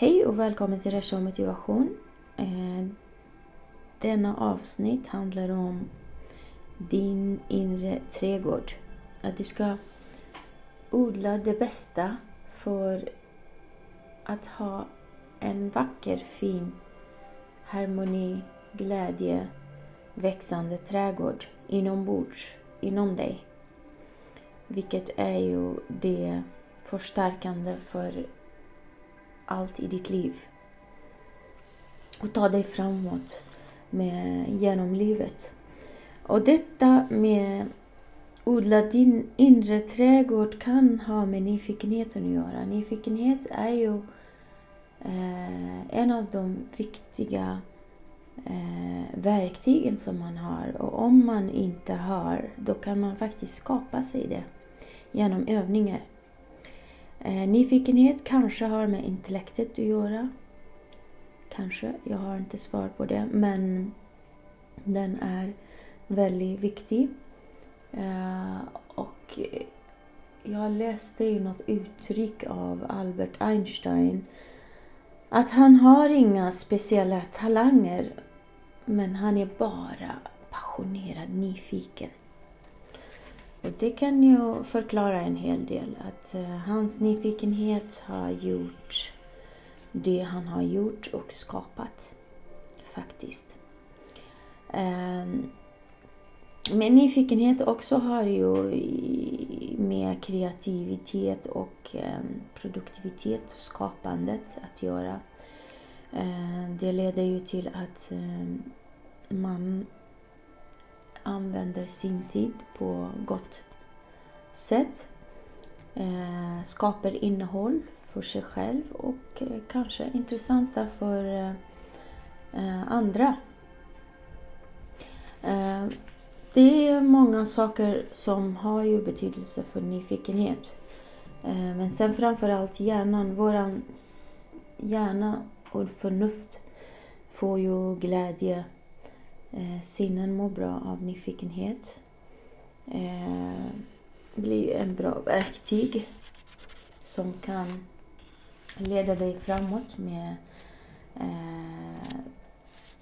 Hej och välkommen till Resha och motivation. Eh, denna avsnitt handlar om din inre trädgård. Att du ska odla det bästa för att ha en vacker, fin harmoni, glädje, växande trädgård inombords, inom dig. Vilket är ju det förstärkande för allt i ditt liv. Och ta dig framåt med, genom livet. Och detta med odla din inre trädgård kan ha med nyfikenheten att göra. Nyfikenhet är ju eh, en av de viktiga eh, verktygen som man har. Och om man inte har, då kan man faktiskt skapa sig det genom övningar. Eh, nyfikenhet kanske har med intellektet att göra. Kanske, jag har inte svar på det. Men den är väldigt viktig. Eh, och jag läste ju något uttryck av Albert Einstein. Att han har inga speciella talanger. Men han är bara passionerad nyfiken. Och det kan ju förklara en hel del. Att uh, hans nyfikenhet har gjort det han har gjort och skapat. Faktiskt. Um, men nyfikenhet också har ju med kreativitet och um, produktivitet och skapandet att göra. Uh, det leder ju till att um, man använder sin tid på gott sätt. Eh, skapar innehåll för sig själv och eh, kanske intressanta för eh, eh andra. Eh, det är många saker som har ju betydelse för nyfikenhet. Eh, men sen framförallt hjärnan, våran hjärna och förnuft får ju glädje Eh, sinnen mår bra av nyfikenhet. Eh, blir en bra verktyg som kan leda dig framåt med eh,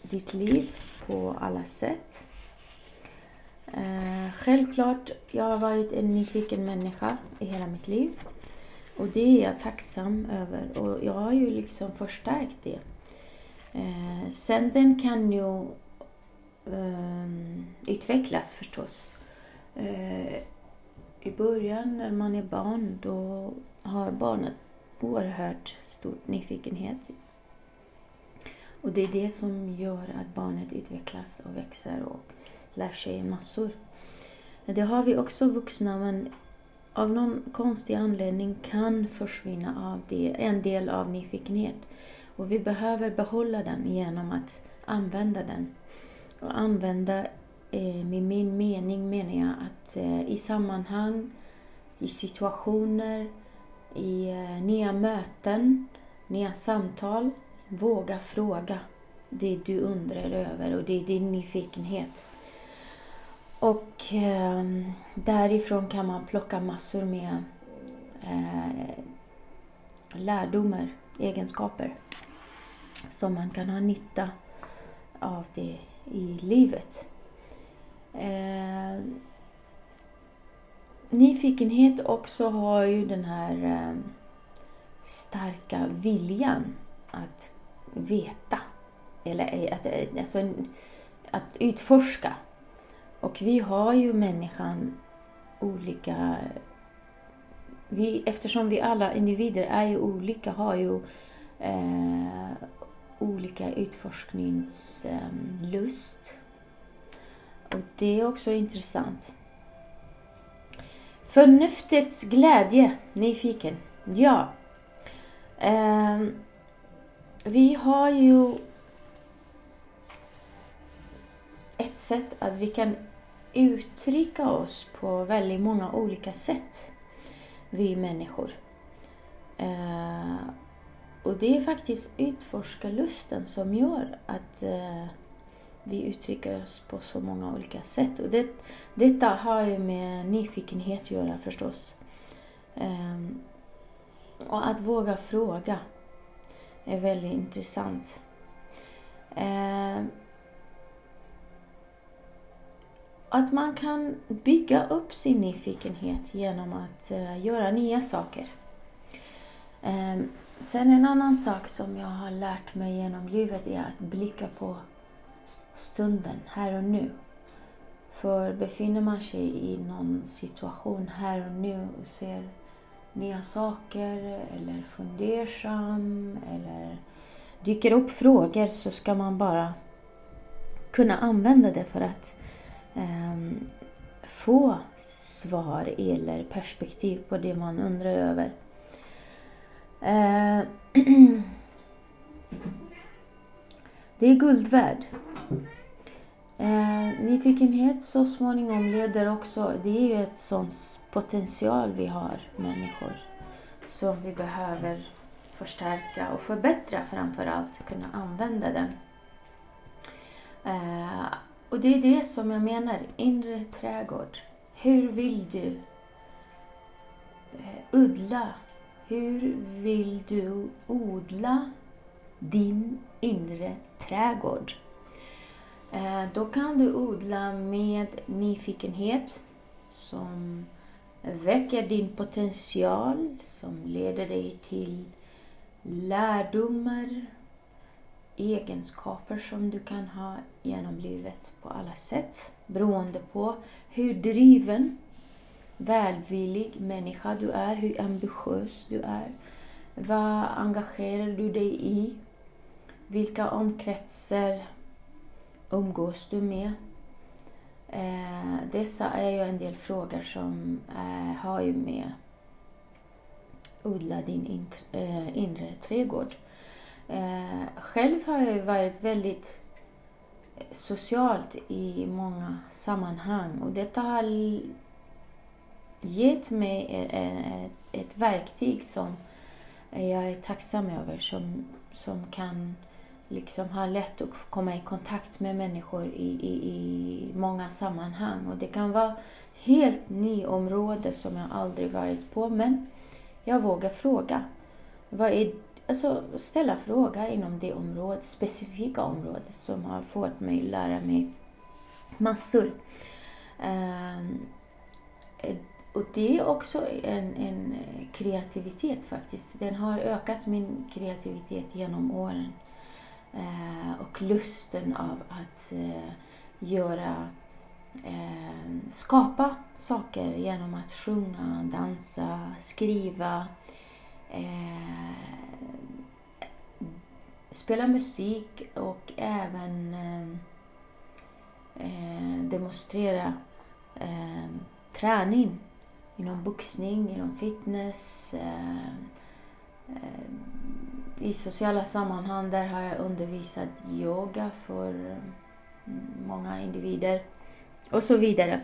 ditt liv på alla sätt. Eh, självklart, jag har varit en nyfiken människa i hela mitt liv. Och det är jag tacksam över och jag har ju liksom förstärkt det. Eh, sen den kan ju Ehm, utvecklas förstås. Ehm, I början när man är barn då har barnet oerhört stor nyfikenhet. Och det är det som gör att barnet utvecklas och växer och lär sig massor. Det har vi också vuxna men av någon konstig anledning kan försvinna av det, en del av nyfikenhet. Och vi behöver behålla den genom att använda den. Och använda eh, med min mening menar jag att eh, i sammanhang, i situationer, i eh, nya möten, nya samtal, våga fråga det du undrar över och det är din nyfikenhet. Och därifrån kan man plocka massor med lärdomar, egenskaper som man kan ha nytta av det i livet. Eh, nyfikenhet också har ju den här eh, starka viljan att veta. Eller eh, att, eh, alltså, att utforska. Och vi har ju människan olika... Vi, eftersom vi alla individer är ju olika, har ju eh, olika utforskningslust. Och det är också intressant. Förnuftets glädje, nyfiken. Ja. Ehm, vi har ju ett sätt att vi kan uttrycka oss på väldigt många olika sätt, vi människor. Och det är faktiskt utforskarlusten som gör att eh, vi uttrycker oss på så många olika sätt. Och det, detta har ju med nyfikenhet att göra förstås. Eh, och att våga fråga. är väldigt intressant. Eh, att man kan bygga upp sin nyfikenhet genom att eh, göra nya saker. Ehm, Sen en annan sak som jag har lärt mig genom livet är att blicka på stunden, här och nu. För befinner man sig i någon situation här och nu och ser nya saker eller fundersam eller dyker upp frågor så ska man bara kunna använda det för att eh, få svar eller perspektiv på det man undrar över. Eh, det är guld värd. Eh, nyfikenhet så småningom leder också, det är ju ett sånt potential vi har människor som vi behöver förstärka och förbättra framför allt, kunna använda den. Eh, och det är det som jag menar, inre trädgård. Hur vill du eh, odla? Hur vill du odla din inre trädgård? Eh, då kan du odla med nyfikenhet som väcker din potential, som leder dig till lärdomar, egenskaper som du kan ha genom livet på alla sätt beroende på hur driven, välvillig människa du är, hur ambitiös du är. Vad engagerar du dig i? Vilka omkretsar umgås du med? Eh, dessa är ju en del frågor som eh, har ju med odla din eh, inre trädgård. Eh, själv har jag varit väldigt socialt i många sammanhang och detta har gett mig e, e, ett, verktyg som jag är tacksam över som, som kan liksom ha lätt att komma i kontakt med människor i, i, i många sammanhang. Och det kan vara helt ny område som jag aldrig varit på, men jag vågar fråga. Vad är, alltså ställa fråga inom det området, specifika området som har fått mig att lära mig massor. Um, och det är också en, en eh, kreativitet faktiskt. Den har ökat min kreativitet genom åren. Eh, och lusten av att eh, göra eh, skapa saker genom att sjunga, dansa, skriva, eh, spela musik och även eh, demonstrera träning inom boxning, inom fitness, eh, eh, i sociala sammanhang där har jag undervisat yoga för många individer och så vidare.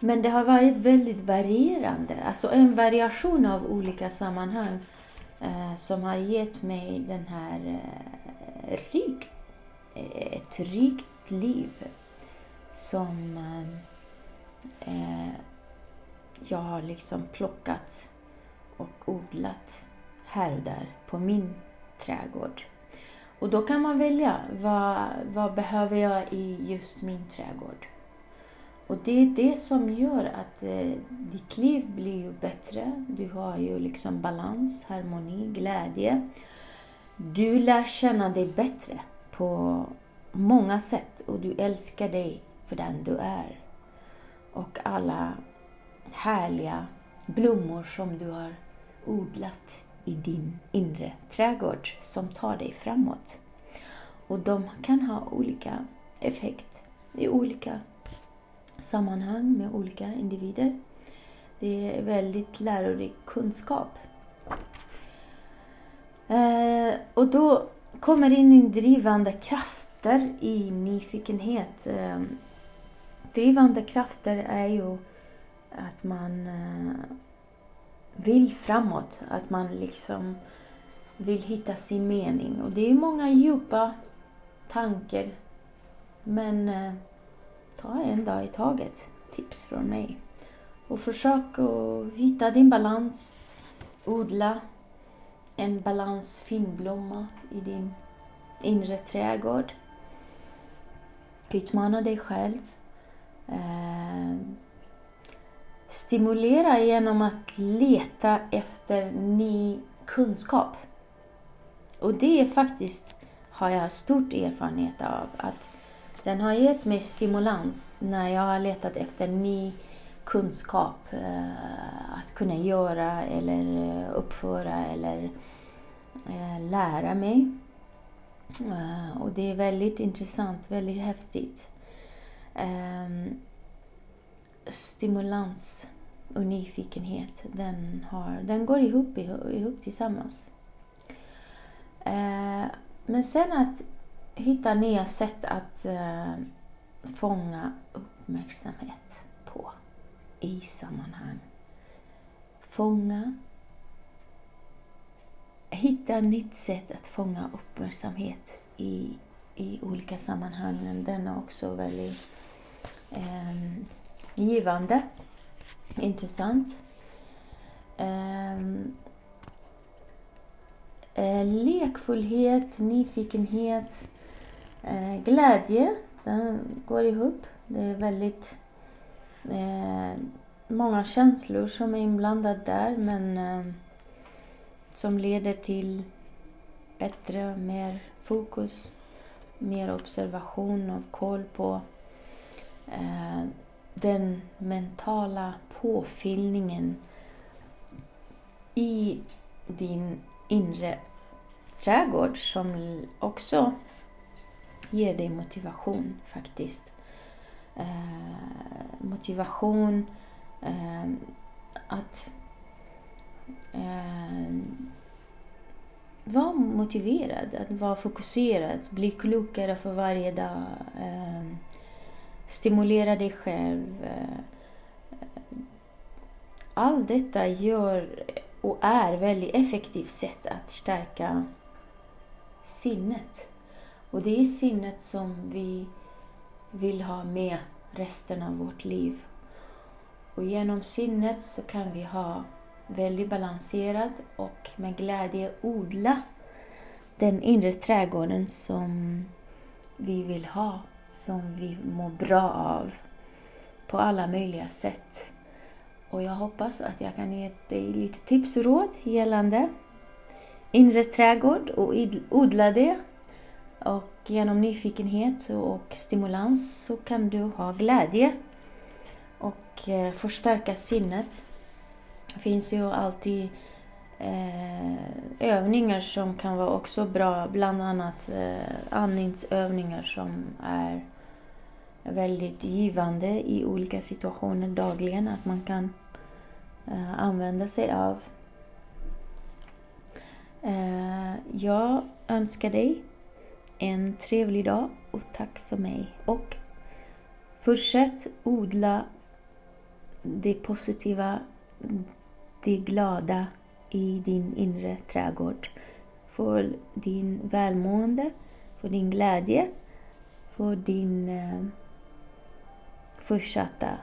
Men det har varit väldigt varierande, alltså en variation av olika sammanhang eh, som har gett mig den här eh, rikt, eh, ett rikt liv som eh, jag har liksom plockat och odlat här och där på min trädgård. Och då kan man välja vad, vad behöver jag i just min trädgård. Och det är det som gör att eh, ditt liv blir ju bättre. Du har ju liksom balans, harmoni, glädje. Du lär känna dig bättre på många sätt och du älskar dig för den du är. Och alla härliga blommor som du har odlat i din inre trädgård som tar dig framåt. Och de kan ha olika effekt i olika sammanhang med olika individer. Det är väldigt lärorik kunskap. Eh, och då kommer in drivande krafter i nyfikenhet. Eh, drivande krafter är ju att man eh, vill framåt. Att man liksom vill hitta sin mening. Och det är många djupa tankar. Men eh, ta en dag i taget. Tips från mig. Och försök att hitta din balans. Odla en balans finblomma i din inre trädgård. Utmana dig själv. Eh, Stimulera genom att leta efter ny kunskap. Och det är faktiskt, har jag stort erfarenhet av, att den har gett mig stimulans när jag har letat efter ny kunskap eh, att kunna göra eller eh, uppföra eller eh, lära mig. Och det är väldigt intressant, väldigt häftigt. Ehm, Stimulans och nyfikenhet, den, har, den går ihop, ihop tillsammans. Eh, men sen att hitta nya sätt att eh, fånga uppmärksamhet på i sammanhang. Fånga. Hitta nytt sätt att fånga uppmärksamhet i, i olika sammanhang. Den är också väldigt eh, givande, intressant. Um, uh, lekfullhet, nyfikenhet, uh, glädje, den går ihop. Det är väldigt uh, många känslor som är inblandade där men som leder till bättre, mer fokus, mer observation och koll på den mentala påfyllningen i din inre trädgård som också ger dig motivation faktiskt. Eh, motivation, eh, att eh, vara motiverad, att vara fokuserad, bli klokare för varje dag, eh, stimulera dig själv. Eh, eh, Allt detta gör och är väldigt effektivt sätt att stärka sinnet. Och det är sinnet som vi vill ha med resten av vårt liv. Och genom sinnet så kan vi ha väldigt balanserad och med glädje odla den inre trädgården som vi vill ha, som vi mår bra av på alla möjliga sätt. Och jag hoppas att jag kan ge dig lite tips och råd gällande inre trädgård och odla det och genom nyfikenhet och stimulans så kan du ha glädje och eh, förstärka sinnet. Det finns ju alltid eh, övningar som kan vara också bra, bland annat eh, andningsövningar som är väldigt givande i olika situationer dagligen, att man kan eh, använda sig av. Eh, jag önskar dig en trevlig dag och tack för mig. Och fortsätt odla det positiva, det glada i din inre trädgård. För din välmående, för din glädje, för din eh, fortsatta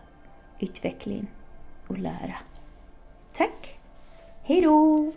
utveckling och lära. Tack! Hejdå!